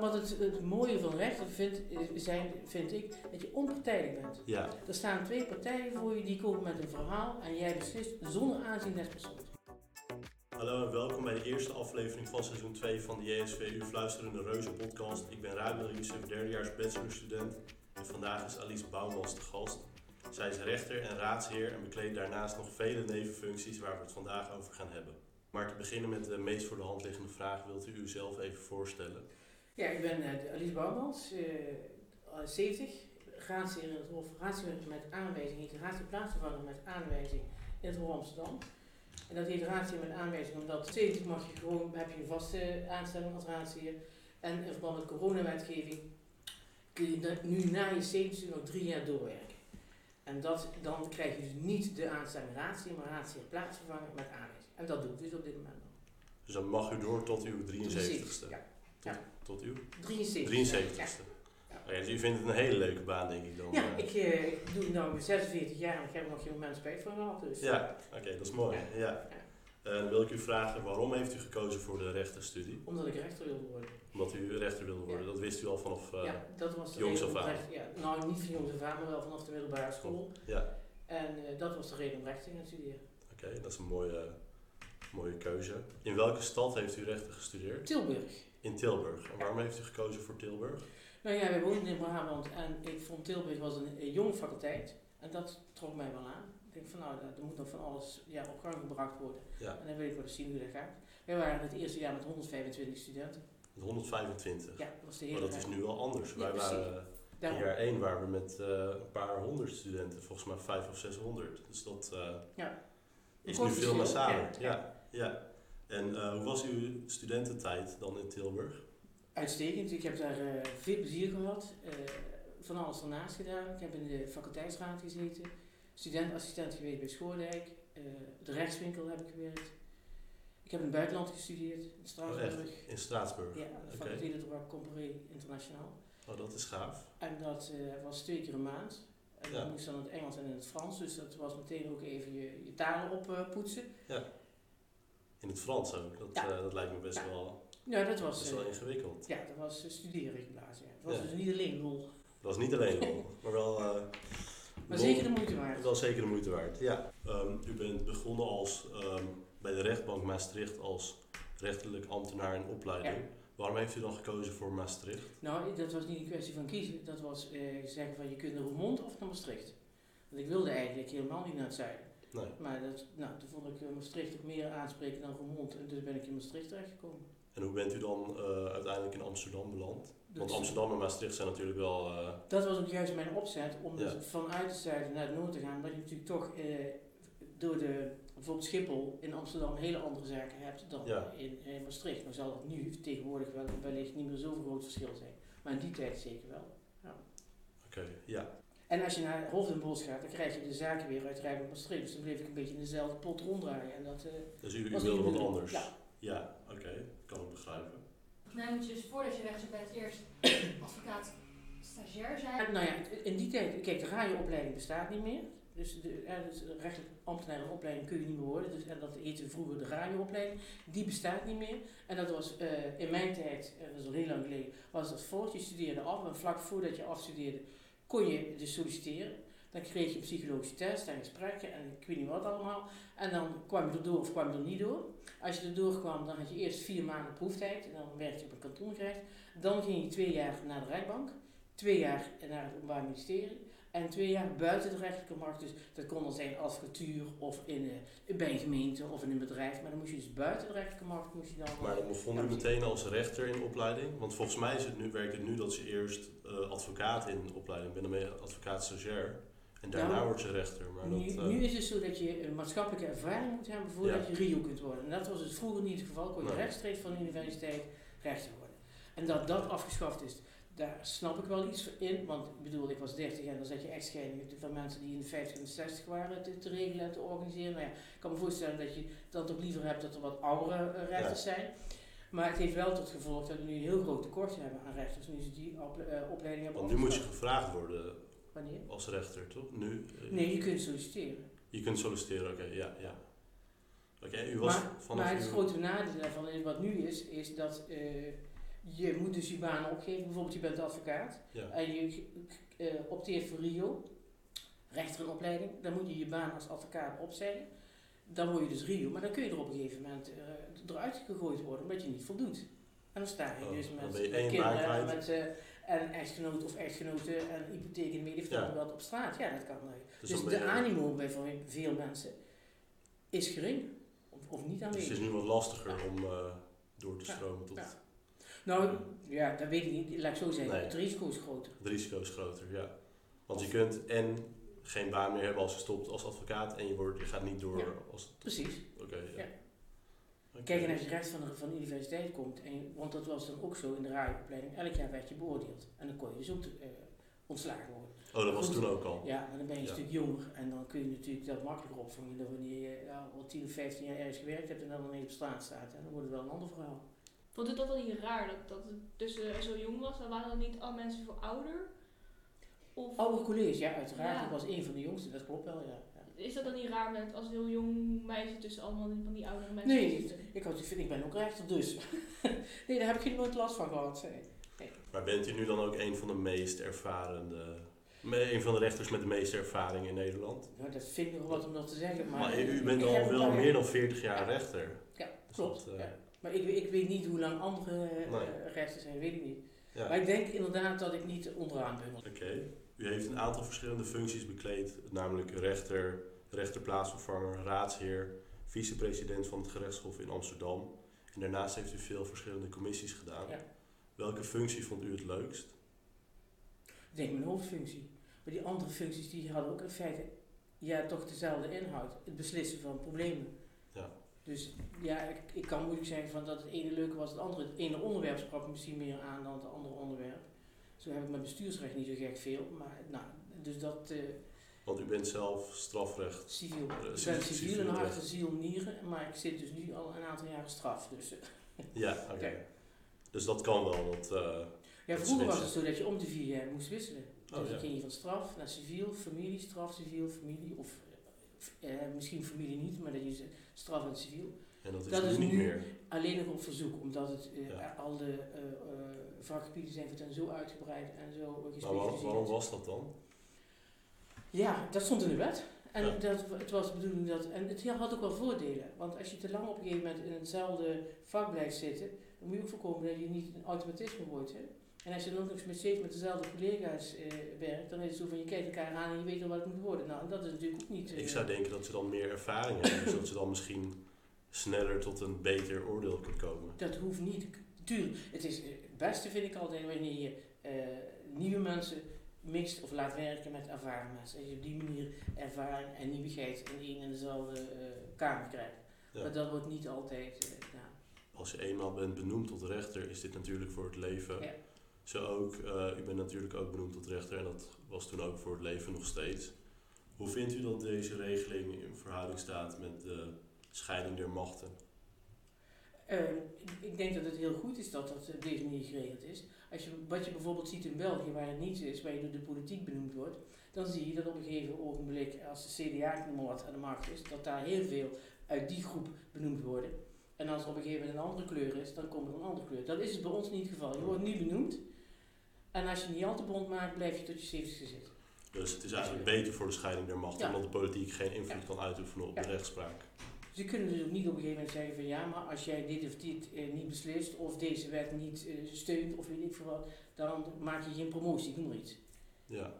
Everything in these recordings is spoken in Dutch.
Wat het, het mooie van rechten vind, zijn, vind ik, dat je onpartijdig bent. Ja, Er staan twee partijen voor je die komen met een verhaal en jij beslist zonder aanzien des persoons. hallo en welkom bij de eerste aflevering van seizoen 2 van de JSV U Fluisterende Reuzen podcast. Ik ben Ruben Riese, derdejaars bachelorstudent en vandaag is Alice Bouwmans de gast. Zij is rechter en raadsheer en bekleedt daarnaast nog vele nevenfuncties waar we het vandaag over gaan hebben. Maar te beginnen met de meest voor de hand liggende vraag, wilt u uzelf even voorstellen? Ja, ik ben eh, Alice Bouwmans, eh, 70, raadsheer in het Hof, met aanwijzing, heet raadsheer plaatsvervanger met aanwijzing in het Hof Amsterdam. En dat heet raadsheer met aanwijzing omdat 70 mag je gewoon, heb je een vaste aanstelling als raadsheer. En in verband met coronawetgeving kun je nu na je 70 nog drie jaar doorwerken. En dat, dan krijg je dus niet de aanstelling raadsheer, maar raadsheer plaatsvervanger met aanwijzing. En dat doe ik dus op dit moment nog. Dus dan mag u door tot uw 73ste. Ja, Tot, tot uw 73. 73ste. Ja. Dus u vindt het een hele leuke baan, denk ik dan. Ja, eh. ik, eh, ik doe het nu met 46 jaar en ik heb er nog geen moment spijt van gehad. Dus, Ja, oké, dat is mooi. Ja. Ja. Eh, dan wil ik u vragen, waarom heeft u gekozen voor de rechtenstudie? Omdat ik rechter wilde worden. Omdat u rechter wilde worden, Ja. dat wist u al vanaf... eh, ja, dat was de jongs af aan. Ja, nou, niet van jongs af aan, maar wel vanaf de middelbare school. ja. En eh, dat was de reden om recht te gaan studeren. Oké, dat is een mooie, mooie keuze. In welke stad heeft u rechten gestudeerd? Tilburg. In Tilburg. En waarom heeft u gekozen voor Tilburg? Nou ja, wij woonden in Brabant en ik vond Tilburg was een, jonge faculteit. En dat trok mij wel aan. Ik denk van nou, er moet nog van alles ja, op gang gebracht worden. Ja, En dan wil ik wel eens zien hoe dat gaat. Wij waren het eerste jaar met 125 studenten. met 125. Ja, dat was de Maar hele dat is nu wel anders. Ja, Wij precies. waren in jaar 1 waren we met eh, een paar honderd studenten, volgens mij 5 of 600. Dus dat eh, Ja. is nu veel massaler. Ja, ja. En eh, hoe was uw studententijd dan in Tilburg? Uitstekend. Ik heb daar eh, veel plezier gehad. eh, van alles ernaast gedaan. Ik heb in de faculteitsraad gezeten. Studentassistent geweest bij Schoordijk. de rechtswinkel heb ik gewerkt. Ik heb in het buitenland gestudeerd. In Straatsburg. Oh, In Straatsburg? ja, de faculteit de droit comparé internationaal. Oh, dat is gaaf. En dat was twee keer een maand. En Ja. dat moest dan in het Engels en in het Frans. Dus dat was meteen ook even je, je talen oppoetsen. In het Frans ook. Dat, Ja. eh, dat lijkt me best Ja. wel, ja, dat was, best eh, wel ingewikkeld. ja, dat was uh, studeren geblazen. Ja. Het was Ja. dus niet alleen lol. Dat was niet alleen lol, maar wel... eh, Maar lol- zeker de moeite waard. Wel zeker de moeite waard, ja. Ehm, u bent begonnen als, ehm, bij de rechtbank Maastricht als rechterlijk ambtenaar in opleiding. Ja. Waarom heeft u dan gekozen voor Maastricht? Nou, dat was niet een kwestie van kiezen. Dat was eh, zeggen van je kunt naar Roermond of naar Maastricht. Want ik wilde eigenlijk helemaal niet naar het zuiden. Nee. Maar dat, nou, toen vond ik eh, Maastricht ook meer aanspreken dan Roermond. En dus ben ik in Maastricht terechtgekomen. En hoe bent u dan eh, uiteindelijk in Amsterdam beland? Want Dus- Amsterdam en Maastricht zijn natuurlijk wel... eh, Dat was ook juist mijn opzet om Ja. dus vanuit het zuiden naar het noorden te gaan. Omdat je natuurlijk toch door de, bijvoorbeeld Schiphol in Amsterdam hele andere zaken hebt dan Ja. in, in Maastricht. Nou zal het nu tegenwoordig wel, wellicht niet meer zo'n groot verschil zijn. Maar in die tijd zeker wel. Oké, ja. En als je naar Hof den Bosch gaat, dan krijg je de zaken weer uit Rijnmond Maastricht. Dus dan bleef ik een beetje in dezelfde pot ronddraaien. En dat, eh, Dus u, u was wilde niet wat anders? Ja. Ja, oké. Kan ik begrijpen. Nou moet je dus voordat je rechter bent eerst advocaat stagiair zijn. En nou ja, in die tijd, kijk, de radioopleiding bestaat niet meer. Dus de, ja, dus de rechtelijk ambtenaire opleiding kun je niet meer worden. Dus, en dat heette vroeger de radioopleiding. Die bestaat niet meer. En dat was eh, in mijn tijd, en dat is al heel lang geleden, was dat voort. Je studeerde af en vlak voordat je afstudeerde kon je dus solliciteren. Dan kreeg je psychologische test en gesprekken en ik weet niet wat allemaal. En dan kwam je erdoor of kwam je er niet door. Als je erdoor kwam, dan had je eerst vier maanden proeftijd. En dan werkte je op een kantongerecht. Dan ging je twee jaar naar de rechtbank. Twee jaar naar het Openbaar Ministerie. En twee jaar buiten de rechterlijke markt. Dus dat kon dan zijn advocatuur of in, eh, bij een gemeente of in een bedrijf. Maar dan moest je dus buiten de rechterlijke markt moest je dan... Maar dan begon u meteen als rechter in opleiding? Want volgens mij is het nu, werkt het nu dat je eerst eh, advocaat in opleiding bent, dan ben je advocaat stagiair. En daarna Nou, word je rechter. Maar nu, dat, eh, nu is het zo dat je een maatschappelijke ervaring moet hebben voordat Ja. je RIO kunt worden. En dat was dus vroeger niet het geval. Kon je Nee. rechtstreeks van de universiteit rechter worden. En dat dat afgeschaft is, daar snap ik wel iets in. Want ik bedoel, ik was 30 en dan zat je echtscheidingen van mensen die in de 50 en de 60 waren te, te regelen en te organiseren. Nou ja, ik kan me voorstellen dat je dan toch liever hebt dat er wat oudere eh, rechters zijn. Maar het heeft wel tot gevolg dat we nu een heel groot tekort hebben aan rechters. Nu ze die eh, opleiding hebben Want nu moet je gevraagd worden Wanneer? als rechter, toch? Nu? eh, Nee, je kunt solliciteren. Je kunt solliciteren, oké, ja, ja. Oké, u was maar, vanaf maar het grote nadeel daarvan, wat nu is, is dat Je moet dus je baan opgeven. Bijvoorbeeld, je bent advocaat. Ja. En je eh, opteert voor Rio, rechter een opleiding. Dan moet je je baan als advocaat opzeggen. Dan word je dus Rio. Maar dan kun je er op een gegeven moment eh, eruit gegooid worden omdat je niet voldoet. En dan sta je Oh, dus met, je met kinderen met, eh, en echtgenoot of echtgenoten en hypotheek en veel Ja. wat op straat. Ja, dat kan. Dus, Dus de animo bij veel mensen is gering. Of, of niet dus aanwezig. het is nu wat lastiger om door te stromen tot. Nou, ja, dat weet ik niet. Laat ik zo zeggen. Nee. Het risico is groter. het risico is groter, ja. Want je kunt en geen baan meer hebben als je stopt als advocaat en je, wordt, je gaat niet door Ja. als... Precies. Oké, ja. Ja. Kijk, en als je recht van de, van de universiteit komt, en, want dat was dan ook zo in de radioopleiding, elk jaar werd je beoordeeld. En dan kon je dus ook eh, ontslagen worden. Oh, dat was Goed. toen ook al? Ja, maar dan ben je een stuk jonger en dan kun je natuurlijk dat makkelijker opvangen dan wanneer je ja, al 10 of 15 jaar ergens gewerkt hebt en dan ineens op straat staat. En dan wordt het wel een ander verhaal. Vond u dat wel niet raar dat, dat het tussen eh, zo jong was? Dan waren er niet al mensen veel ouder? Of Oude college, ja, uiteraard. Ja. Ik was een van de jongsten, dat klopt wel, ja. ja. is dat dan niet raar met als heel jong meisje tussen allemaal van die oudere mensen Nee, zitten? Ik, had, ik ben ook rechter, dus. nee, daar heb ik geen nooit last van gehad. nee. Maar bent u nu dan ook een van de meest ervarende... Een van de rechters met de meeste ervaring in Nederland? Nou, dat vind ik nog wat om dat te zeggen. Maar, Maar, u bent al wel meer dan 40 jaar rechter. Ja, Dus klopt. dat, eh, ja. Maar ik, ik weet niet hoe lang andere eh, Nee. rechters zijn, weet ik niet. Ja. Maar ik denk inderdaad dat ik niet onderaan ben. Oké. U heeft een aantal verschillende functies bekleed, namelijk rechter, rechterplaatsvervanger, raadsheer, vicepresident van het gerechtshof in Amsterdam. En daarnaast heeft u veel verschillende commissies gedaan. Ja. Welke functie vond u het leukst? Ik denk mijn hoofdfunctie. Maar die andere functies die hadden ook in feite ja, toch dezelfde inhoud. Het beslissen van problemen. Dus ja, ik, ik kan moeilijk zeggen van dat het ene leuker was dan het andere. Het ene onderwerp sprak misschien meer aan dan het andere onderwerp. Zo heb ik met bestuursrecht niet zo gek veel. Maar nou, dus dat eh, Want u bent zelf strafrecht. civiel. Eh, Ik ben civiel- in hart en ziel nieren. Maar ik zit dus nu al een aantal jaren straf. Dus, eh, Ja, oké. Dus dat kan wel. Dat, eh, ja, vroeger was het zo dat je om de vier jaar moest wisselen. Dus Oh, dan ja. ging je van straf naar civiel, familie, straf, civiel, familie. Of eh, misschien familie niet, maar dat je straf en civiel. en dat is Dat is niet nu- meer. Alleen nog op verzoek, omdat het, eh, Ja. al de eh, eh, vakgebieden zijn voortaan zo uitgebreid en zo Maar waarom, gespecialiseerd. waarom was dat dan? Ja, dat stond in de wet. En Ja. dat, het was de bedoeling dat. En het had ook wel voordelen. Want als je te lang op een gegeven moment in hetzelfde vak blijft zitten, dan moet je ook voorkomen dat je niet een automatisme wordt. Hè? En als je dan ook nog steeds met dezelfde collega's eh, werkt, dan is het zo van je kijkt elkaar aan en je weet al wat het moet worden. Nou, en dat is natuurlijk ook niet. eh, Ik zou denken dat ze dan meer ervaring hebben, zodat ze dan misschien sneller tot een beter oordeel kunnen komen. Dat hoeft niet. Tuurlijk, het, is, eh, het beste vind ik altijd wanneer je eh, nieuwe mensen mixt of laat werken met ervaren mensen. Dat je op die manier ervaring en nieuwigheid in één en dezelfde eh, kamer krijgt. Ja. Maar dat wordt niet altijd eh, gedaan. Als je eenmaal bent benoemd tot rechter, is dit natuurlijk voor het leven. Ja. Zo ook, eh, u bent natuurlijk ook benoemd tot rechter en dat was toen ook voor het leven nog steeds. Hoe vindt u dat deze regeling in verhouding staat met de scheiding der machten? Eh, ik, ik denk dat het heel goed is dat dat op deze manier geregeld is. Als je, wat je bijvoorbeeld ziet in België, waar het niet is, waar je door de politiek benoemd wordt, dan zie je dat op een gegeven ogenblik, als de CDA-moord aan de macht is, dat daar heel veel uit die groep benoemd worden. En als er op een gegeven moment een andere kleur is, dan komt er een andere kleur. Dat is bij ons niet het geval. Je wordt nu benoemd. En als je niet al te bond maakt, blijf je tot je 70 zitten. Dus het is eigenlijk beter voor de scheiding der machten, Ja. omdat de politiek geen invloed Ja. kan uitoefenen op Ja. de rechtspraak. Ze kunnen dus ook niet op een gegeven moment zeggen van ja, maar als jij dit of dit eh, niet beslist of deze wet niet eh, steunt of weet ik veel wat, dan maak je geen promotie, noem maar iets. Ja.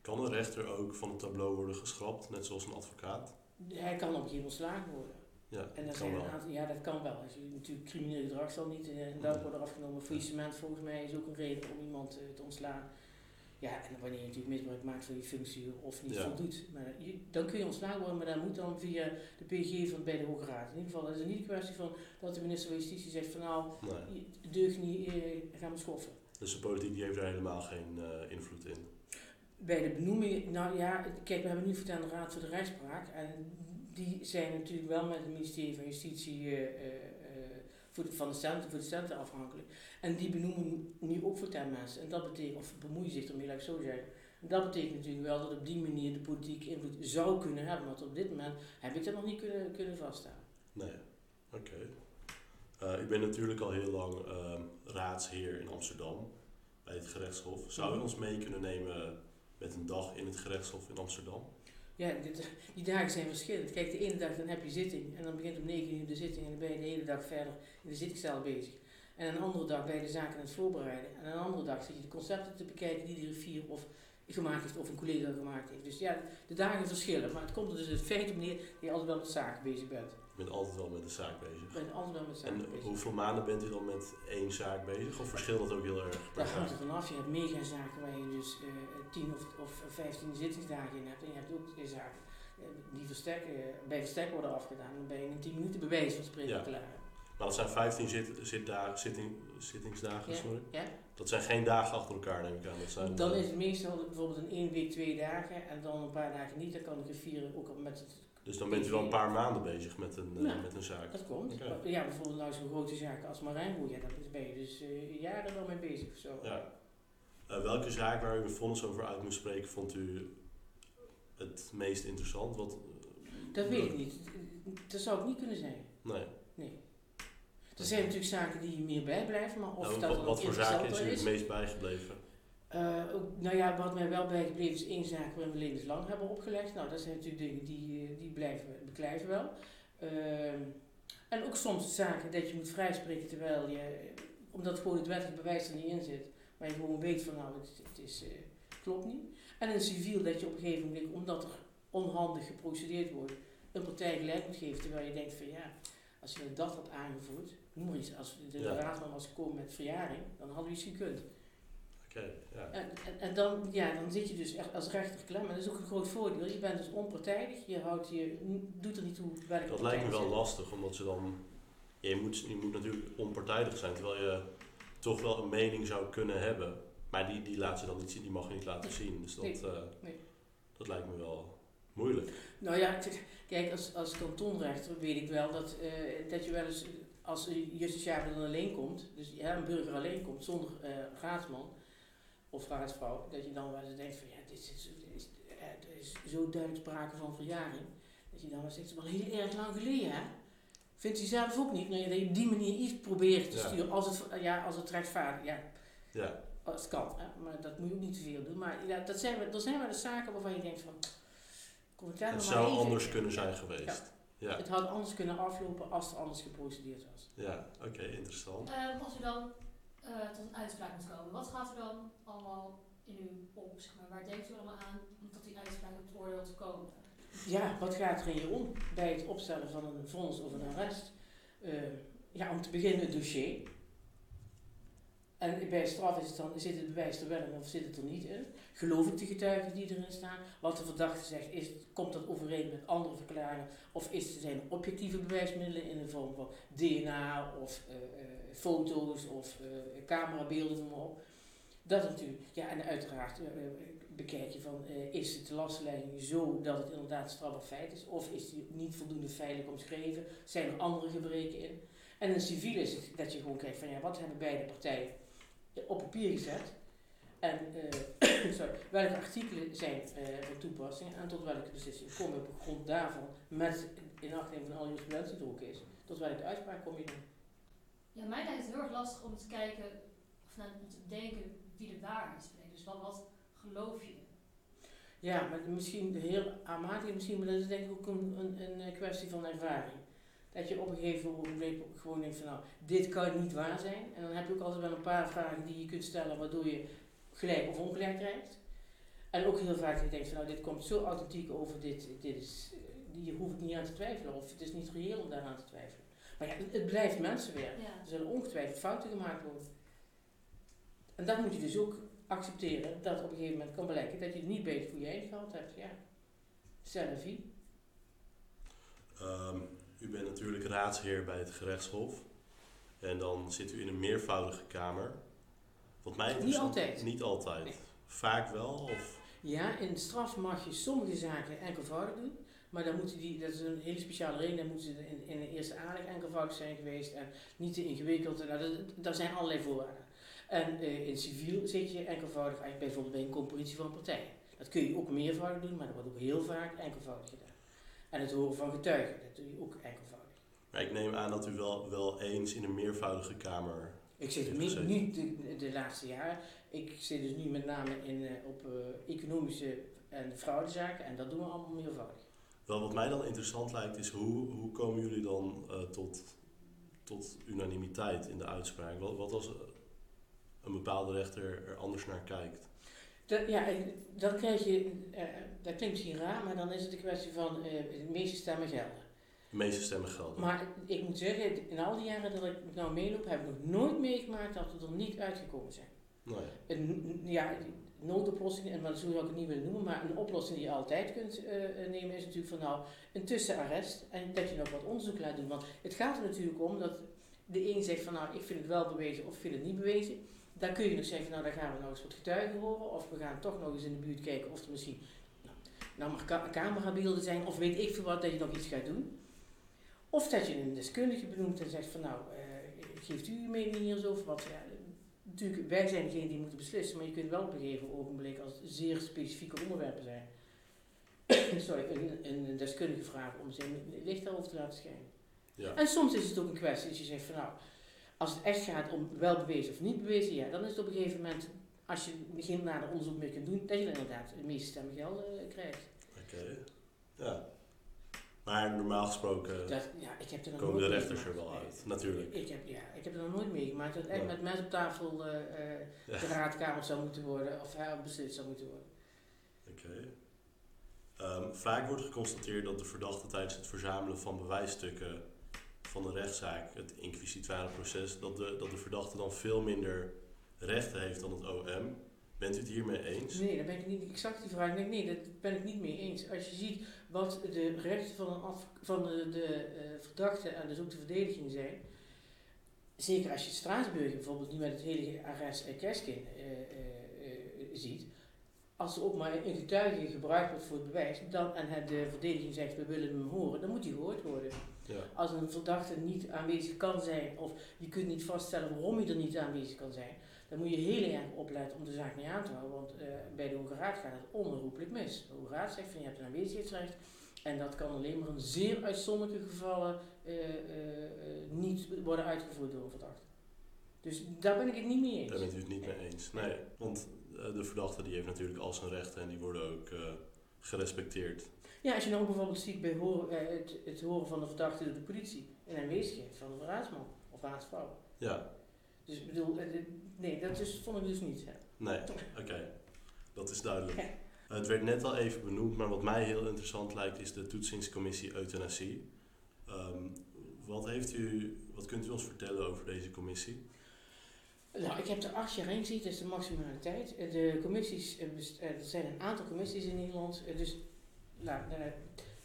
Kan een rechter ook van het tableau worden geschrapt, net zoals een advocaat? Hij kan op een gegeven moment ontslagen worden. Ja, En dan zijn een aantal, ja dat kan wel. Je natuurlijk crimineel gedrag zal niet eh, en dat wordt er afgenomen. Faillissement volgens mij is ook een reden om iemand eh, te ontslaan. Ja, en wanneer je natuurlijk misbruik maakt van je functie of niet Ja. voldoet. Maar je, dan kun je ontslagen worden, maar dat moet dan via de PG van bij de Hoge Raad. In ieder geval, het is niet een kwestie van dat de minister van Justitie zegt van nou, Nee. deugt niet, eh, gaan we schoffen. Dus de politiek die heeft daar helemaal geen eh, invloed in. Bij de benoeming, nou ja, kijk, we hebben nu voortaan de Raad voor de Rechtspraak. En die zijn natuurlijk wel met het ministerie van Justitie eh, eh, eh, voor de, van de centen, voor de centen afhankelijk. En die benoemen nu ook voortaan mensen. En dat betekent, of bemoeien zich ermee, laat ik zo zeggen. En dat betekent natuurlijk wel dat op die manier de politiek invloed zou kunnen hebben. Want op dit moment heb ik dat nog niet kunnen, kunnen vaststellen. Nee, oké. U bent natuurlijk al heel lang ehm, raadsheer in Amsterdam bij het gerechtshof. Zou u Mhm. ons mee kunnen nemen met een dag in het gerechtshof in Amsterdam? Ja, die dagen zijn verschillend. Kijk, de ene dag dan heb je zitting en dan begint om 9 uur de zitting en dan ben je de hele dag verder in de zittingszaal bezig. En een andere dag ben je de zaken aan het voorbereiden. En een andere dag zit je de concepten te bekijken die de griffier of gemaakt heeft of een collega gemaakt heeft. Dus ja, de dagen verschillen. Maar het komt er dus het feit op neer dat je altijd wel met zaken bezig bent. Je bent altijd wel met de zaak bezig. Je bent altijd wel met zaken En bezig. hoeveel maanden bent u dan met één zaak bezig? Of verschilt dat ook heel erg Daar hangt zaak? er vanaf. Je hebt megazaken waar je dus eh 10 of, of 15 zittingsdagen in hebt. En je hebt ook eh, zaken eh, die verstek, eh, bij verstek worden afgedaan. Dan ben je in 10 minuten bij wijze van spreken Ja. klaar. Maar dat zijn 15 zit, zitting, zittingsdagen, Ja. sorry. Ja? Dat zijn geen dagen achter elkaar, neem ik aan. Dat zijn, Dan is het meestal bijvoorbeeld een één week twee dagen en dan een paar dagen niet. Dan kan de griffier ook al met het... dus dan bent u wel een paar maanden bezig met een, eh, met een zaak. Dat komt. Ja, bijvoorbeeld nou zo'n grote zaken als Marijnboer. Ja, daar ben je dus eh, jaren wel mee bezig of zo. Ja. Eh, welke zaak waar u een vonnis over uit moest spreken vond u het meest interessant? Wat, Dat weet ik niet. Dat zou het niet kunnen zijn. Nee. Er zijn natuurlijk zaken die je meer bijblijven, maar of Nou, dat wat, wat voor zaken is u het meest bijgebleven? Eh, ook- nou ja, wat mij wel bijgebleven is één zaak waarin we levenslang hebben opgelegd. Nou, dat zijn natuurlijk dingen die, eh, die blijven, beklijven wel. Ehm, en ook soms zaken dat je moet vrijspreken terwijl je, omdat gewoon het wettelijk bewijs er niet in zit, maar je gewoon weet van nou, het, het is, eh, klopt niet. En in civiel dat je op een gegeven moment, omdat er onhandig geprocedeerd wordt, een partij gelijk moet geven terwijl je denkt van ja, als je dat had aangevoerd, noem maar iets, als de Ja. raad was gekomen met verjaring, dan hadden we iets gekund. Ja. En, en, en dan, ja, dan zit je dus echt als rechter klem. En dat is ook een groot voordeel. Je bent dus onpartijdig. Je, houdt je, doet er niet toe welke Dat lijkt me wel zit. lastig, omdat ze dan... Je moet, je moet natuurlijk onpartijdig zijn, terwijl je toch wel een mening zou kunnen hebben. Maar die, die laat ze dan niet zien, die mag je niet laten zien. Dus dat, Nee. eh, Nee. dat lijkt me wel moeilijk. Nou ja, kijk, als, als kantonrechter weet ik wel dat, eh, dat je wel eens, als een justitiabele dan alleen komt, dus ja, een burger alleen komt zonder eh raadsman of raadsvrouw, dat je dan wel eens denkt van ja, dit is, dit eh, er is zo duidelijk sprake van verjaring, dat je dan wel zegt, het is wel heel erg lang geleden hè. Vindt u zelf ook niet? Nou, ja, dat je op die manier iets probeert te Ja. sturen, als het, ja, als het rechtvaardig, ja, Ja, als het kan, hè? maar dat moet je ook niet te veel doen. Maar ja, dat zijn, wel- er zijn wel eens zaken waarvan je denkt van, kom ik daar het zou even anders kunnen zijn geweest. Ja, Het had anders kunnen aflopen als er anders geprocedeerd was. ja, oké, interessant. Ehm, als u dan eh, tot een uitspraak moet komen, wat gaat er dan allemaal in u? Zeg maar? Waar denkt u allemaal aan om tot die uitspraak op het oordeel te komen? Ja, wat gaat er in je om bij het opstellen van een vonnis of een arrest? Eh, ja, om te beginnen het dossier. En bij straf is het dan, zit het bewijs er wel in of zit het er niet in? Geloof ik de getuigen die erin staan? Wat de verdachte zegt, is, komt dat overeen met andere verklaringen? Of is, zijn er objectieve bewijsmiddelen in de vorm van DNA of eh, eh, foto's of eh, camerabeelden, maar op? Dat natuurlijk. Ja, en uiteraard bekijk je van, is de lastlegging zo dat het inderdaad strafbaar feit is? Of is die niet voldoende feitelijk omschreven? Zijn er andere gebreken in? En in civiel is het dat je gewoon kijkt van, ja, wat hebben beide partijen op papier gezet? En eh, sorry, welke artikelen zijn eh van toepassing en tot welke beslissing kom je op grond daarvan, met in acht nemen van jurisprudentie die er ook is, tot welke uitspraak kom je dan? Ja, mij lijkt het heel erg lastig om te kijken, of nou, om te denken wie de waarheid spreekt. Dus wat, wat geloof je? Ja, maar misschien heel aanmatig, misschien, maar dat is denk ik ook een, een, een eh, kwestie van ervaring. Dat je op een gegeven moment gewoon denkt van nou, dit kan niet waar zijn. En dan heb je ook altijd wel een paar vragen die je kunt stellen waardoor je gelijk of ongelijk krijgt. En ook heel vaak dat je denkt van nou, dit komt zo authentiek over, dit, dit is, hier hoef ik niet aan te twijfelen. Of het is niet reëel om daaraan te twijfelen. Maar ja, het, blijft mensenwerk. Ja. Er zullen ongetwijfeld fouten gemaakt worden. En dat moet je dus ook accepteren, dat op een gegeven moment kan blijken dat je het niet beter voor je heen gehad hebt. Ja, vie. Ehm, u bent natuurlijk raadsheer bij het gerechtshof. En dan zit u in een meervoudige kamer. Wat mij Niet altijd. Niet altijd. Nee. Vaak wel? Of? Ja, in straf mag je sommige zaken enkelvoudig doen. Maar dan moeten die, dat is een hele speciale reden, dan moeten ze in, in de eerste aanleg enkelvoudig zijn geweest en niet te ingewikkeld. Nou, dat, daar zijn allerlei voorwaarden. En eh, in civiel zit je enkelvoudig eigenlijk bijvoorbeeld bij een compositie van partijen. Dat kun je ook meervoudig doen, maar dat wordt ook heel vaak enkelvoudig gedaan. En het horen van getuigen, dat doe je ook enkelvoudig. Maar ik neem aan dat u wel, wel eens in een meervoudige kamer Ik zit niet, niet de, de laatste jaren. Ik zit dus nu met name in, eh, op eh, economische en fraudezaken en dat doen we allemaal meervoudig. Wel, wat mij dan interessant lijkt is hoe, hoe komen jullie dan eh, tot, tot unanimiteit in de uitspraak? Wat, wat als een bepaalde rechter er anders naar kijkt? Dat, ja, dan krijg je, eh, dat klinkt misschien raar, maar dan is het een kwestie van eh, de meeste stemmen gelden. De meeste stemmen gelden. Maar ik moet zeggen, in al die jaren dat ik nou meeloop, heb ik nog nooit meegemaakt dat we er niet uitgekomen zijn. Ja. Een, ja, noodoplossing, en zo zou ik het niet willen noemen, maar een oplossing die je altijd kunt eh, nemen is natuurlijk van nou een tussenarrest en dat je nog wat onderzoek laat doen. Want het gaat er natuurlijk om dat de een zegt van nou ik vind het wel bewezen of ik vind het niet bewezen. Dan kun je nog zeggen, nou dan gaan we nou eens wat getuigen horen of we gaan toch nog eens in de buurt kijken of er misschien nou, nou maar camerabeelden zijn of weet ik veel wat dat je nog iets gaat doen. Of dat je een deskundige benoemt en zegt van nou, eh, geeft u uw mening hier over wat. Ja, natuurlijk, wij zijn degene die moeten beslissen, maar je kunt wel op een gegeven ogenblik als het zeer specifieke onderwerpen zijn. Sorry, een, een deskundige vragen om zijn licht daarover te laten schijnen. Ja. En soms is het ook een kwestie dat je zegt van nou, als het echt gaat om wel bewezen of niet bewezen, ja, dan is het op een gegeven moment, als je geen nader onderzoek meer kunt doen, dat je inderdaad de meeste stemmen geld eh, krijgt. Oké. Ja. Maar normaal gesproken Dat, ja, ik heb er nog komen de rechters er wel uit. Natuurlijk. Ik heb, ja, ik heb er nog nooit meegemaakt dat echt Ja. met mensen op tafel Ja. de raadkamer zou moeten worden of hij beslist zou moeten worden. Oké. Ehm, vaak wordt geconstateerd dat de verdachte tijdens het verzamelen van bewijsstukken van de rechtszaak, het inquisitoire proces, dat de, dat de verdachte dan veel minder rechten heeft dan het OM. Bent u het hiermee eens? Nee, daar ben ik niet exact die vraag. Nee, dat ben ik niet mee eens. Als je ziet wat de rechten van, een adv- van de, de eh, verdachte en dus ook de verdediging zijn, zeker als je Straatsburg bijvoorbeeld nu met het hele arrest uh, Keskin eh, eh, ziet, als er ook maar een getuige gebruikt wordt voor het bewijs, dan, en het, de verdediging zegt we willen hem horen, dan moet hij gehoord worden. Ja. Als een verdachte niet aanwezig kan zijn, of je kunt niet vaststellen waarom hij er niet aanwezig kan zijn, dan moet je heel erg opletten om de zaak niet aan te houden. Want eh, bij de Hoge Raad gaat het onherroepelijk mis. De Hoge Raad zegt van je hebt een aanwezigheidsrecht. En dat kan alleen maar in zeer uitzonderlijke gevallen eh, eh, niet worden uitgevoerd door een verdachte. Dus daar ben ik het niet mee eens. Daar bent u het niet mee eens. Nee, want de verdachte die heeft natuurlijk al zijn rechten en die worden ook gerespecteerd. Ja, als je nou ook bijvoorbeeld ziet bij horen, eh, het, het horen van de verdachte door de politie in aanwezigheid van de raadsman of raadsvrouw. Ja, Dus ik bedoel, eh, nee, dat is, vond ik dus niet. Hè. nee, oké. Dat is duidelijk. Het werd net al even benoemd, maar wat mij heel interessant lijkt is de toetsingscommissie euthanasie. Ehm, wat, heeft u, wat kunt u ons vertellen over deze commissie? Nou, ik heb er acht jaar in gezeten, dat is de maximale tijd. Eh, De commissies, eh, eh, er zijn een aantal commissies in Nederland, eh, dus nou,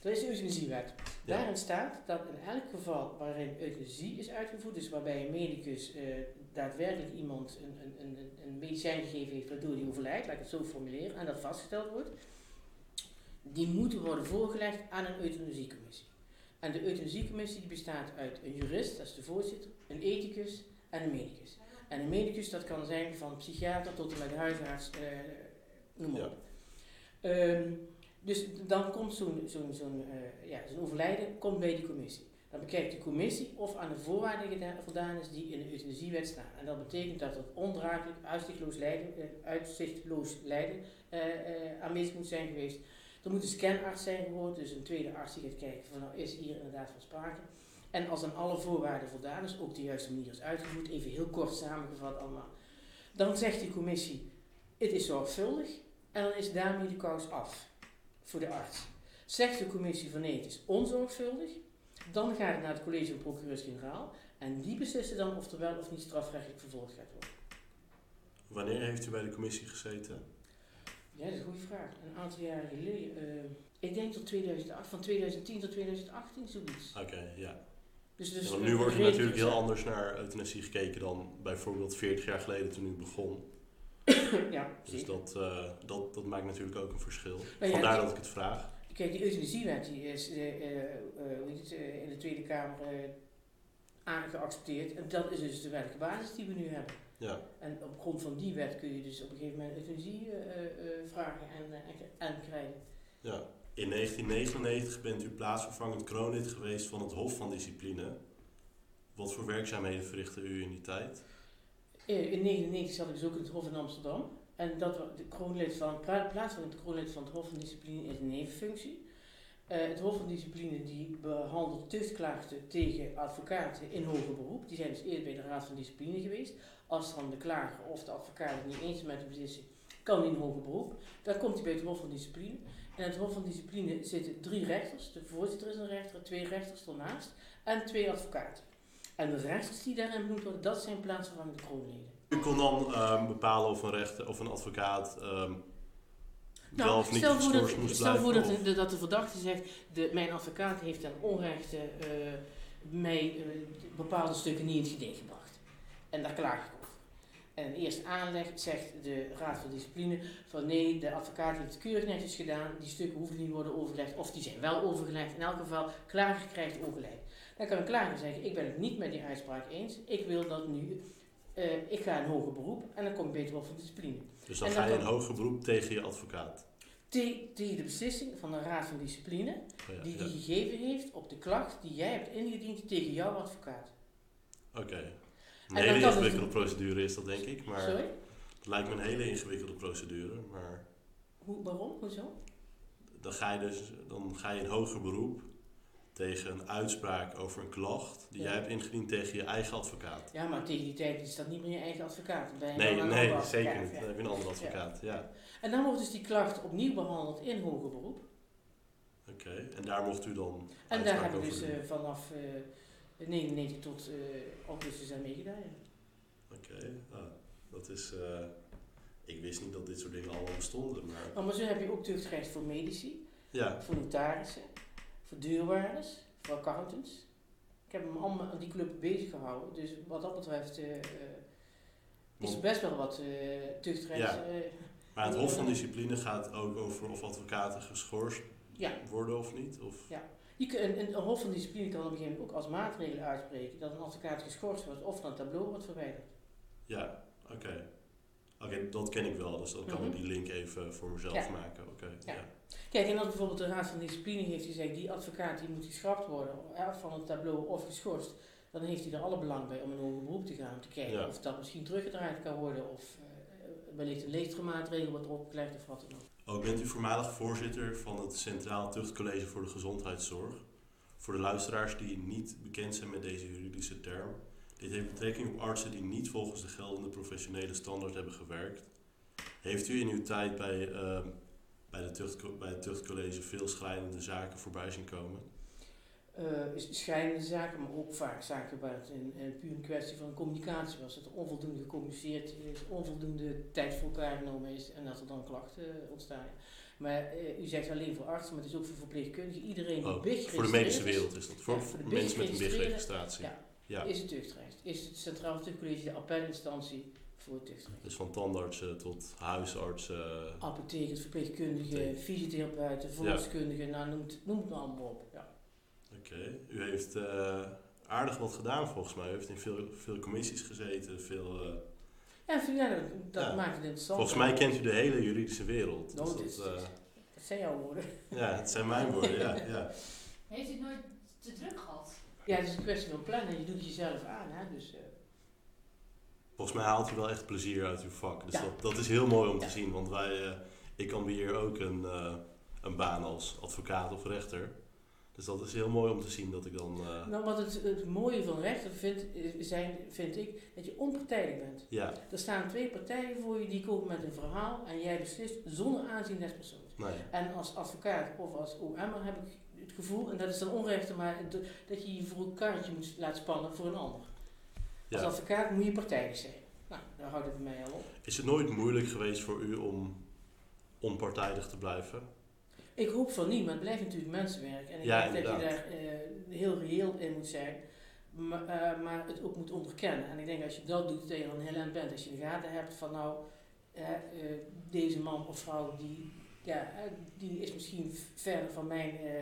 er is de euthanasiewet. Ja. Daarin staat dat in elk geval waarin euthanasie is uitgevoerd, dus waarbij een medicus eh, daadwerkelijk iemand een, een, een, een medicijn gegeven heeft waardoor hij overlijdt, laat ik het zo formuleren, en dat vastgesteld wordt, die moeten worden voorgelegd aan een euthanasiecommissie. En de euthanasiecommissie die bestaat uit een jurist, dat is de voorzitter, een ethicus en een medicus. En een medicus, dat kan zijn van psychiater tot en met huisarts, eh, noem maar Ja. op. Dus dan komt zo'n zo'n zo'n eh, ja, zo'n overlijden komt bij die commissie. Dan bekijkt de commissie of aan de voorwaarden voldaan is die in de euthanasiewet staan. En dat betekent dat het ondraaglijk, uitzichtloos lijden, eh, uitzichtloos lijden eh, aanwezig moet zijn geweest. Er moet een scanarts zijn gehoord, dus een tweede arts die gaat kijken van nou is hier inderdaad van sprake. En als aan alle voorwaarden voldaan is, ook de juiste manier is uitgevoerd, even heel kort samengevat allemaal. Dan zegt die commissie, het is zorgvuldig en dan is daarmee de kous af voor de arts. Zegt de commissie van nee, het is onzorgvuldig, dan gaat het naar het college van procureurs-generaal en die beslissen dan of er wel of niet strafrechtelijk vervolgd gaat worden. Wanneer heeft u bij de commissie gezeten? Ja, dat is een goede vraag. Een aantal jaren geleden, eh, ik denk tot 2008, van 2010 tot 2018, zoiets. Oké, ja. Dus, dus Ja, nu wordt er natuurlijk heel anders naar euthanasie gekeken dan bijvoorbeeld 40 jaar geleden toen u begon. ja, Dus dat, eh, dat, dat maakt natuurlijk ook een verschil. ja, Vandaar dat ik het vraag. Kijk, die euthanasiewet die is eh, eh, het, in de Tweede Kamer aangeaccepteerd. En dat is dus de wettelijke basis die we nu hebben. Ja, En op grond van die wet kun je dus op een gegeven moment euthanasie vragen en, en, en krijgen. ja. In 1999 bent u plaatsvervangend kroonlid geweest van het Hof van Discipline. Wat voor werkzaamheden verrichtte u in die tijd? Eh, in 1999 zat ik dus ook in het Hof in Amsterdam. En dat de kroonlid van, pra- plaatsvervangend kroonlid van het Hof van Discipline is een nevenfunctie. Eh, het Hof van Discipline die behandelt tuchtklachten tegen advocaten in hoger beroep. Die zijn dus eerst bij de Raad van Discipline geweest. Als dan de klager of de advocaat het niet eens met de beslissing, kan in hoger beroep. Dan komt hij bij het Hof van Discipline. En het Hof van Discipline zitten drie rechters. De voorzitter is een rechter, twee rechters ernaast en twee advocaten. En de rechters die daarin benoemd worden, dat zijn plaatsvervangende kroonleden. U kon dan ehm, bepalen of een rechter of een advocaat ehm, wel of niet Nou, stel voor dat, moest stel voor dat, of- de, dat de verdachte zegt, de, mijn advocaat heeft ten onrechte eh, mij eh, bepaalde stukken niet in het geding gebracht. En daar klaag ik over. En in eerste aanleg zegt de Raad van Discipline van nee, de advocaat heeft het keurig netjes gedaan, die stukken hoeven niet worden overgelegd, of die zijn wel overgelegd. In elk geval, klager krijgt ongelijk. Dan kan een klager zeggen, ik ben het niet met die uitspraak eens, ik wil dat nu, eh, ik ga in hoger beroep en dan kom ik beter op van discipline. Dus dan en ga je in kan- hoger beroep tegen je advocaat. Te- Tegen de beslissing van de Raad van Discipline, Oh ja, die ja. die gegeven heeft op de klacht die jij hebt ingediend tegen jouw advocaat. Oké. Een kan hele het- ingewikkelde procedure is dat denk ik, maar Sorry? het lijkt me een hele ingewikkelde procedure. Maar Hoe, waarom? Hoezo? dan ga je dus dan ga je in hoger beroep tegen een uitspraak over een klacht die Ja. jij hebt ingediend tegen je eigen advocaat. Ja, maar tegen die tijd is dat niet meer je eigen advocaat. Dan ben je Nee, nee, zeker niet. ja. Dan heb je een andere advocaat. Ja. En dan wordt dus die klacht opnieuw behandeld in hoger beroep. Oké. En daar mocht u dan En daar hebben we dus eh, vanaf eh 99 tot eh augustus aan meegedaan. Oké. Ah, dat is. eh, ik wist niet dat dit soort dingen allemaal bestonden, maar Oh, maar zo heb je ook tuchtrecht voor medici, ja. voor notarissen, voor deurwaarders, voor accountants. Ik heb hem allemaal aan die club bezig gehouden. Dus wat dat betreft eh, eh, is er best wel wat. Ja. eh, Maar het Hof van Discipline gaat ook over of advocaten geschorst ja. worden of niet. Of, Ja. Je een, een Hof van Discipline kan op een gegeven moment ook als maatregel uitspreken dat een advocaat geschorst wordt of van het tableau wordt verwijderd. Ja, oké. Oké, dat ken ik wel, dus dan kan ik Mhm. die link even voor mezelf Ja. maken. Oké, Ja. ja. Kijk, en als bijvoorbeeld de Raad van Discipline heeft gezegd, die advocaat die moet geschrapt worden ja, van het tableau of geschorst, dan heeft hij er alle belang bij om een hoger beroep te gaan, om te kijken Ja. of dat misschien teruggedraaid kan worden of eh, wellicht een leegstremaatregel wordt opgelegd of wat dan ook. Ook bent u voormalig voorzitter van het Centraal Tuchtcollege voor de Gezondheidszorg. Voor de luisteraars die niet bekend zijn met deze juridische term. Dit heeft betrekking op artsen die niet volgens de geldende professionele standaard hebben gewerkt. Heeft u in uw tijd bij, ehm, bij, de tucht, bij het Tuchtcollege veel schrijnende zaken voorbij zien komen? eh is scheidende zaken, maar ook vaak zaken waar het een, een puur een kwestie van communicatie was. Dat er onvoldoende gecommuniceerd is, onvoldoende tijd voor elkaar genomen is en dat er dan klachten eh, ontstaan. Maar eh, u zegt alleen voor artsen, maar het is ook voor verpleegkundigen. Iedereen die Oh, BIG voor de medische wereld is dat. Voor, Ja, voor de mensen met een BIG BIG-registratie. Ja. Ja. is het tuchtrecht. Is het Centraal Tuchtcollege de appelinstantie voor het tuchtrecht. Dus van tandartsen tot huisartsen. Apothekers, verpleegkundigen, Apotheek. fysiotherapeuten, verloskundigen, nou noem het, noem het maar allemaal op. Ja. Oké, u heeft eh, aardig wat gedaan volgens mij. U heeft in veel, veel commissies gezeten. Veel, eh, Ja, vind- ja, dat, dat Ja. maakt het interessant. volgens mij kent u de hele juridische wereld. Nou, Dus dit is- dat, eh, Dat zijn jouw woorden. ja, het zijn mijn woorden, ja. ja. Heeft u het nooit te druk gehad? Ja, het is een kwestie van plannen. Je doet het jezelf aan, hè. Dus, Volgens mij haalt u wel echt plezier uit uw vak. Dus Ja. dat, dat is heel mooi om te Ja. zien. Want wij, eh, ik ambieer ook een, eh, een baan als advocaat of rechter. Dus dat is heel mooi om te zien dat ik dan... eh, nou, wat het, het mooie van rechten vindt, eh, zijn, vind ik, dat je onpartijdig bent. ja, Er staan twee partijen voor je, die komen met een verhaal en jij beslist zonder aanzien des persoons. nee. En als advocaat of als OM'er heb ik het gevoel, en dat is dan onrecht, maar dat je je voor een karretje moet laten spannen voor een ander. Als advocaat moet je partijdig zijn. Nou, daar houdt het mij al op. Is het nooit moeilijk geweest voor u om onpartijdig te blijven? Ik hoop van niet, maar het blijft natuurlijk mensenwerk. En ik Ja, denk dat je daar eh, heel reëel in moet zijn, maar, eh, maar het ook moet onderkennen. En ik denk als je dat doet, dat je dan heel aan bent. Als je in de gaten hebt van nou, eh, deze man of vrouw die, ja, eh, die is misschien verder van mijn eh,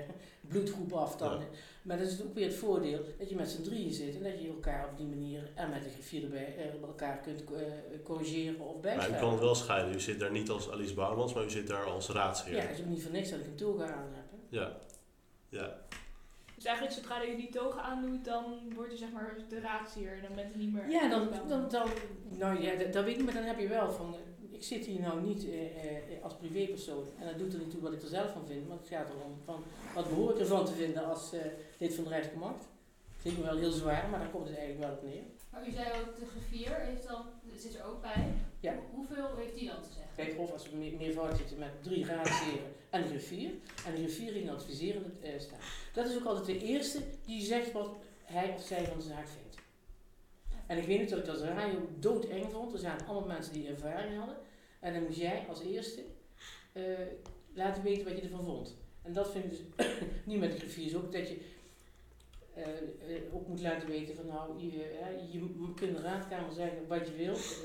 bloedgroep af dan. Ja. Maar dat is ook weer het voordeel dat je met z'n drieën zit en dat je elkaar op die manier en met de griffier erbij eh, elkaar kunt eh, corrigeren of Maar bijstaan. u kan het wel scheiden. U zit daar niet als Alice Bouwmans, maar u zit daar als raadsheer. Ja, het is ook niet voor niks dat ik een toga aan heb. hè. Ja. ja. Dus eigenlijk zodra je die toga aandoet, dan word je zeg maar de raadsheer en dan bent je niet meer... Ja, dan, dan, dan, nou ja, dat, dat weet ik, maar dan heb je wel van, eh, ik zit hier nou niet eh, eh, als privépersoon en dat doet er niet toe wat ik er zelf van vind, maar het gaat erom van, wat behoor ik ervan te vinden als eh, lid van de Rijksmacht. Vind ik me wel heel zwaar, maar daar komt het eigenlijk wel op neer. Maar u zei ook, de griffier heeft dan, zit er ook bij. Ja. Hoeveel heeft die dan te zeggen? Kijk, of als we meer, meervoud zitten met drie raadsheren en een griffier, en de griffier in adviserende eh staat. Dat is ook altijd de eerste die zegt wat hij of zij van de zaak vindt. En ik weet niet dat ik dat radio doodeng vond. Er zijn allemaal mensen die ervaring hadden. En dan moest jij als eerste eh, laten weten wat je ervan vond. En dat vind ik dus niet met de griffiers ook, dat je eh, eh, ook moet laten weten van nou, je, eh, je kunt de raadkamer zeggen wat je wilt.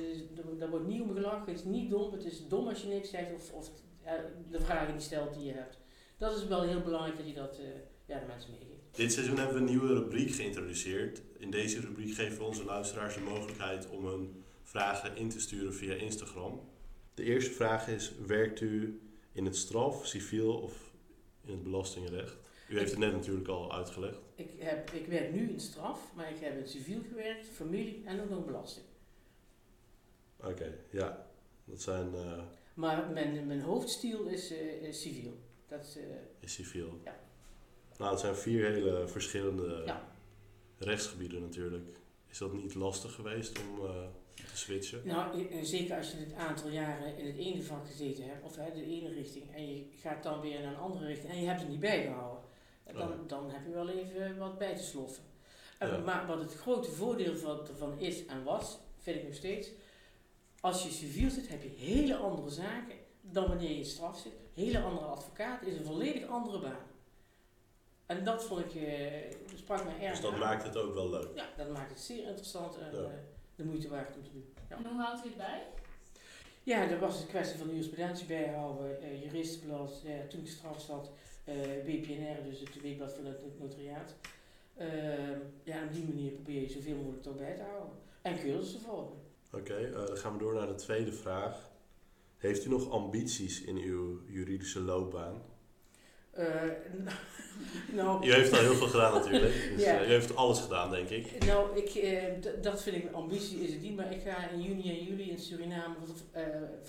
Daar wordt niet om gelachen, het is niet dom, het is dom als je niks zegt of, of de vragen niet stelt die je hebt. Dat is wel heel belangrijk dat je dat ja, de mensen meegeeft. Dit seizoen hebben we een nieuwe rubriek geïntroduceerd. In deze rubriek geven we onze luisteraars de mogelijkheid om hun vragen in te sturen via Instagram. De eerste vraag is: werkt u in het straf, civiel of in het belastingrecht? U heeft het net natuurlijk al uitgelegd. Ik, heb, ik werk nu in straf, maar ik heb in civiel gewerkt, familie en ook nog belasting. Oké, ja. Dat zijn eh, Maar mijn, mijn hoofdstiel is, eh, is civiel. Dat is, eh, is civiel. Ja. Nou, het zijn vier hele verschillende Ja. rechtsgebieden natuurlijk. Is dat niet lastig geweest om switchen? Nou, je- eh, zeker als je het aantal jaren in het ene vak gezeten hebt, of hè, de ene richting, en je gaat dan weer naar een andere richting en je hebt het niet bijgehouden, dan, Ja. dan heb je wel even wat bij te sloffen. En- Ja. Maar wat het grote voordeel van, ervan is en was, vind ik nog steeds, als je civiel zit, heb je hele andere zaken dan wanneer je in straf zit. Hele andere advocaat, is een volledig andere baan. En dat vond ik, eh, sprak mij erg Dus dat aan. maakt het ook wel leuk. Ja, dat maakt het zeer interessant en Ja. De moeite waard om te doen. Ja. En hoe houdt u het bij? Ja, er was een kwestie van de jurisprudentie bijhouden, eh juristenblad, ja, toen ik straf zat, eh, BPNR, dus het weekblad van het notariaat. Ehm, ja, op die manier probeer je zoveel mogelijk erbij te houden. En cursussen volgen. Oké, eh, dan gaan we door naar de tweede vraag. Heeft u nog ambities in uw juridische loopbaan? Eh, nou, U heeft al heel veel gedaan natuurlijk. Dus, Ja. eh, u heeft alles gedaan, denk ik. nou ik, eh, dat vind ik een ambitie, is het niet, maar ik ga in juni en juli in Suriname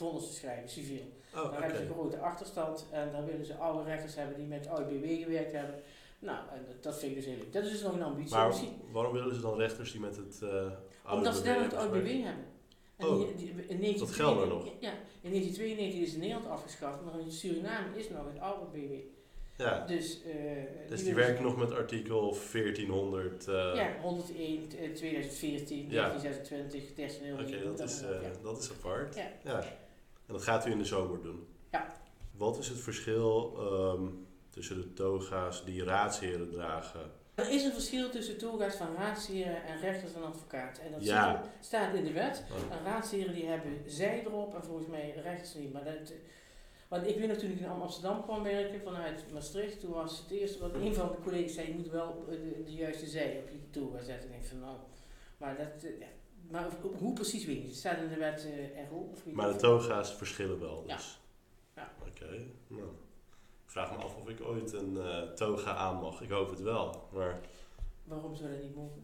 uh, schrijven, civiel. Oh, Daar oké. hebben ze een grote achterstand en daar willen ze oude rechters hebben die met OIBW gewerkt hebben. Nou, en dat, vind ik dus heel leuk. Dat is dus nog een ambitie. Maar waarom willen ze dan rechters die met het oude Omdat ze daar nog het OIBW hebben. En Oh, die, die, in 1992 dat geldt er nog? Ja, in 1992 is in Nederland afgeschaft, maar in Suriname is nog het oude BW. Ja, Dus, eh dus die willen werken nog met artikel 1400. eh, Ja, 101, eh, 2014, Ja. 1926, 13 Oké, dat, is, eh, ja. dat is apart. Ja. ja. En dat gaat u in de zomer doen? Ja. Wat is het verschil ehm, tussen de toga's die raadsheren dragen? Er is een verschil tussen toega's van raadsheren en rechters en advocaten. En dat Ja. staat in de wet. Oh, En raadsheren die hebben zij erop en volgens mij rechters niet. Maar dat, want ik weet toen ik in Amsterdam kwam werken vanuit Maastricht, toen was het eerste wat een van de collega's zei, je moet wel eh, de, de juiste zij op je toga zetten. En ik van nou, maar dat, eh, ja. maar hoe- precies weet ik niet. Het staat in de wet eh. Of Maar de toga's verschillen wel. Ja. Dus. Ja. Oké. Nou. Ik vraag me af of ik ooit een toga aan mag. Ik hoop het wel. Maar Waarom zou dat niet mogen?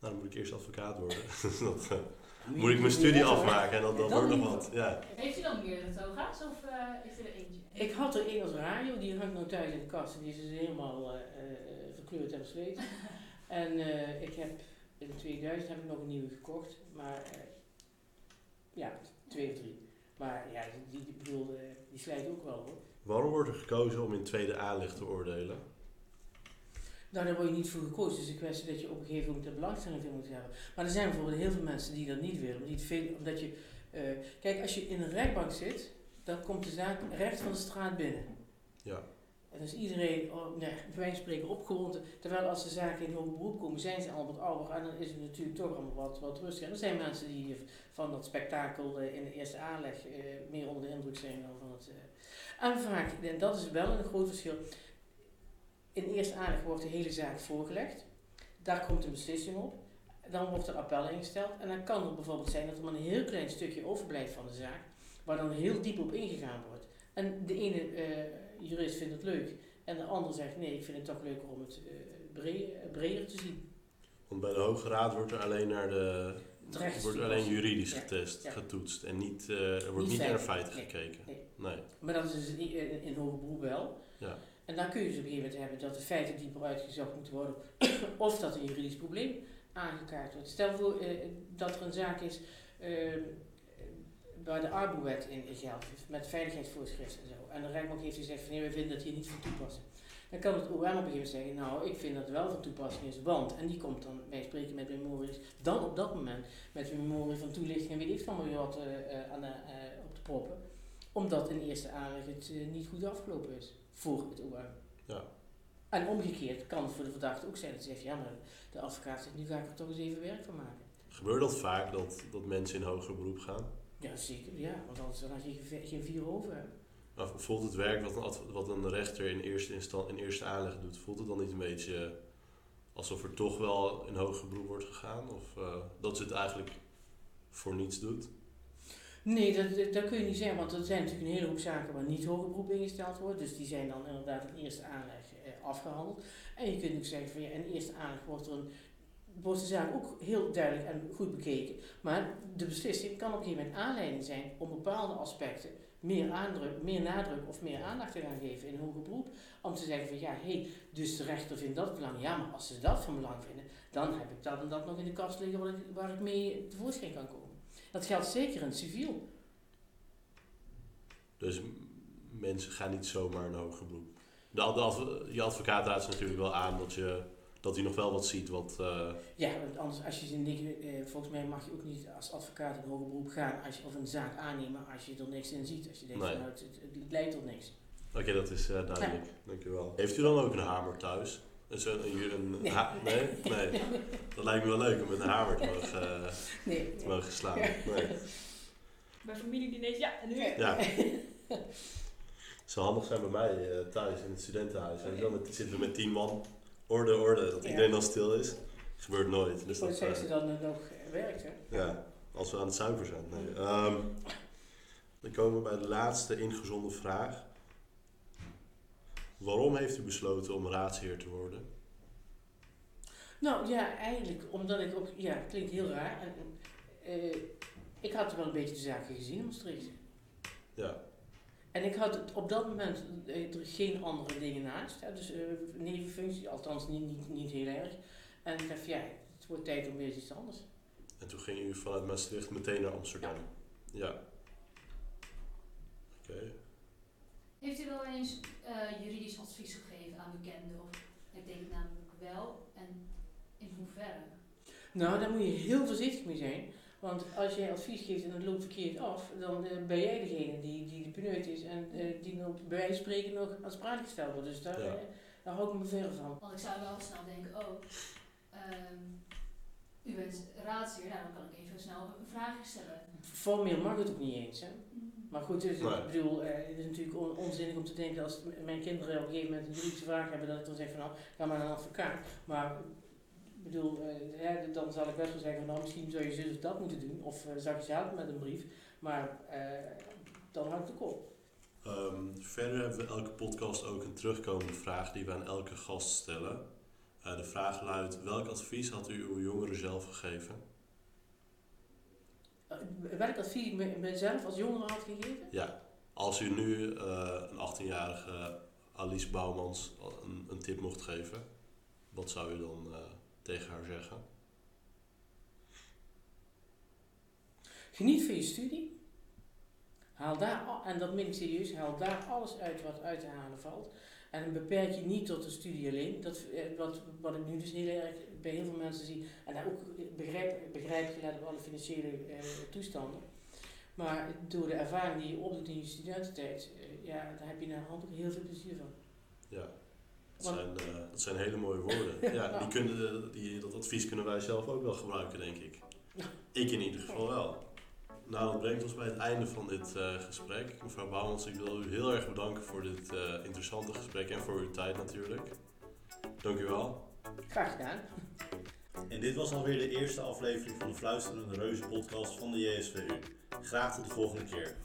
nou, dan moet ik eerst advocaat worden. dat, eh, Moet moet ik mijn studie afmaken en dat, dat Dat wordt nog wat. Ja. Heeft u dan meerdere toga's of eh heeft u er eentje? Ik had er één als radio, die hangt nou thuis in de kast en die is dus helemaal eh, eh, verkleurd en versleten. en eh, ik heb in 2000 heb ik nog een nieuwe gekocht, maar eh, ja, twee of drie. Maar ja, die, die, bedoel, die slijt ook wel hoor. Waarom wordt er gekozen om in tweede aanleg te oordelen? Nou, daar word je niet voor gekozen. Het is een kwestie dat je op een gegeven moment de belangstelling voor moet hebben. Maar er zijn bijvoorbeeld heel veel mensen die dat niet willen. Het veel, omdat je, eh, kijk, als je in een rechtbank zit, dan komt de zaak recht van de straat binnen. Ja. En dan is iedereen, oh, nee, bij wijze van spreken, opgewonden. Terwijl als de zaken in hoger beroep komen, zijn ze allemaal wat ouder. En dan is het natuurlijk toch allemaal wat, wat rustiger. En er zijn mensen die van dat spektakel eh, in de eerste aanleg eh, meer onder de indruk zijn dan van het... eh. En vaak, en dat is wel een groot verschil. In eerste aanleg wordt de hele zaak voorgelegd. Daar komt een beslissing op. Dan wordt er appel ingesteld. En dan kan het bijvoorbeeld zijn dat er maar een heel klein stukje overblijft van de zaak. Waar dan heel diep op ingegaan wordt. En de ene eh, jurist vindt het leuk. En de ander zegt nee, ik vind het toch leuker om het eh, bre- breder te zien. Want bij de Hoge Raad wordt er alleen naar de... Wordt alleen juridisch getest, ja. getoetst. En niet, eh, er wordt Niet niet, naar feiten. Nee, gekeken. nee. Nee. Maar dat is dus in, in, in hoger beroep wel. Ja. En dan kun je dus op een gegeven moment hebben dat de feiten dieper uitgezocht moeten worden. of dat een juridisch probleem aangekaart wordt. Stel voor eh, dat er een zaak is eh, waar de arbowet in geldt, met veiligheidsvoorschriften en zo. En de Rijksbank heeft gezegd van nee, wij vinden dat hier niet van toepassing. Dan kan het OM op een gegeven moment zeggen, nou ik vind dat wel van toepassing is, want, en die komt dan, wij spreken met memories, dan op dat moment met een memorie van toelichting en weet ik van wat eh, eh, aan op de proppen. Omdat in eerste aanleg het niet goed afgelopen is voor het OM. Ja. En omgekeerd kan het voor de verdachte ook zijn dat ze zegt, ja maar de advocaat zegt, nu ga ik er toch eens even werk van maken. Gebeurt dat vaak, dat, dat mensen in hoger beroep gaan? Ja, zeker. Ja, want anders dan had je geen- geen vier over hebben. Maar voelt het werk wat een, wat een rechter in eerste, instant, in eerste aanleg doet, voelt het dan niet een beetje alsof er toch wel in hoger beroep wordt gegaan? Of eh, dat ze het eigenlijk voor niets doet? Nee, dat, dat, kun je niet zeggen, want er zijn natuurlijk een hele hoop zaken waar niet hoger beroep ingesteld wordt. Dus die zijn dan inderdaad in eerste aanleg eh, afgehandeld. En je kunt ook zeggen van ja, in eerste aanleg wordt, er een, wordt de zaak ook heel duidelijk en goed bekeken. Maar de beslissing kan een gegeven moment aanleiding zijn om bepaalde aspecten meer, aandruk, meer nadruk of meer aandacht te gaan geven in hoger beroep. Om te zeggen van ja, hé, hey, dus de rechter vindt dat belangrijk. Ja, maar als ze dat van belang vinden, dan heb ik dat en dat nog in de kast liggen waar ik, waar ik mee tevoorschijn kan komen. Dat geldt zeker in het civiel. Dus mensen gaan niet zomaar naar hoger beroep. De, de adv- je advocaat raadt natuurlijk wel aan dat, je, dat hij nog wel wat ziet wat... eh, Ja, want anders als je niks, eh, volgens mij mag je ook niet als advocaat in hoger beroep gaan als je, of een zaak aannemen als je er niks in ziet. Als je denkt Nee. van nou, het, leidt tot niks. Oké, dat is eh, duidelijk. Dankjewel. Heeft u dan ook een hamer thuis? Een, zo- een, een, Nee. ha- nee? Nee. Dat lijkt me wel leuk om met een hamer te mogen, eh, Nee. te mogen slaan. Nee. Bij familiediners, ja, en nu? Ja. Het zou handig zijn bij mij eh, thuis in het studentenhuis. Wel, met, zitten we met tien man. Orde, orde. Dat Ja. iedereen dan stil is. Gebeurt nooit. Dus Voor dat, het eh, ze dan nog werkt, hè? ja, als we aan het zuiver zijn. Nee. Ehm, dan komen we bij de laatste ingezonden vraag. Waarom heeft u besloten om raadsheer te worden? Nou ja, eigenlijk omdat ik ook, ja, het klinkt heel raar. En, eh, ik had wel een beetje de zaken gezien in Maastricht. Ja, En ik had op dat moment eh, er geen andere dingen naast. Hè, dus eh nevenfunctie, althans niet, niet, niet heel erg. En ik dacht, ja, het wordt tijd om weer iets anders. en toen ging u vanuit Maastricht meteen naar Amsterdam. Ja. Oké. Heeft u wel eens eh, juridisch advies gegeven aan bekenden? Of ik denk namelijk wel. En in hoeverre? Nou, daar moet je heel voorzichtig mee zijn. Want als jij advies geeft en het loopt verkeerd af, dan eh, ben jij degene die, die de pineut is en eh, die nog bij wijze van spreken nog aansprakelijk gesteld wordt. Dus daar, Ja. daar hou ik me ver van. Want ik zou wel snel denken, oh, ehm, u bent raadsheer, nou dan kan ik even snel een vraag stellen. Formeel mag het ook niet eens. Hè? Maar goed, dus, Nee. ik bedoel, eh, het is natuurlijk on- onzinnig om te denken als mijn kinderen op een gegeven moment een juridische vraag hebben, dat ik dan zeg van nou, ga maar naar een advocaat. Maar ik bedoel, eh, hè, dan zal ik best wel zeggen van nou, misschien zou je zus of dat moeten doen. Of eh zou je ze helpen met een brief. Maar eh, dan houdt het op. Ehm, verder hebben we elke podcast ook een terugkomende vraag die we aan elke gast stellen. Eh, de vraag luidt: welk advies had u uw jongeren zelf gegeven? Eh, welk advies ik me- mezelf als jongere had gegeven? Ja, als u nu eh, een 18-jarige Alice Bouwmans een, een tip mocht geven, wat zou u dan eh, tegen haar zeggen? Geniet van je studie. Haal daar, en dat ik serieus, haal daar alles uit wat uit te halen valt. En beperk je niet tot de studie alleen. Dat, eh, wat, wat ik nu dus heel erg bij heel veel mensen zie. En daar ook begrijp, begrijp gelet op alle financiële eh, toestanden. Maar door de ervaring die je opdoet in je studententijd, eh, ja, daar heb je naar hand ook heel veel plezier van. Ja, dat Want- zijn, dat zijn hele mooie woorden. Ja, die kunnen, die, dat advies kunnen wij zelf ook wel gebruiken, denk ik. Ik in ieder geval wel. Nou, dat brengt ons bij het einde van dit eh, gesprek. Mevrouw Bouwmans, ik wil u heel erg bedanken voor dit eh, interessante gesprek en voor uw tijd natuurlijk. Dank u wel. Graag gedaan. En dit was alweer de eerste aflevering van de Fluisterende Reuzen podcast van de JSVU. Graag tot de volgende keer.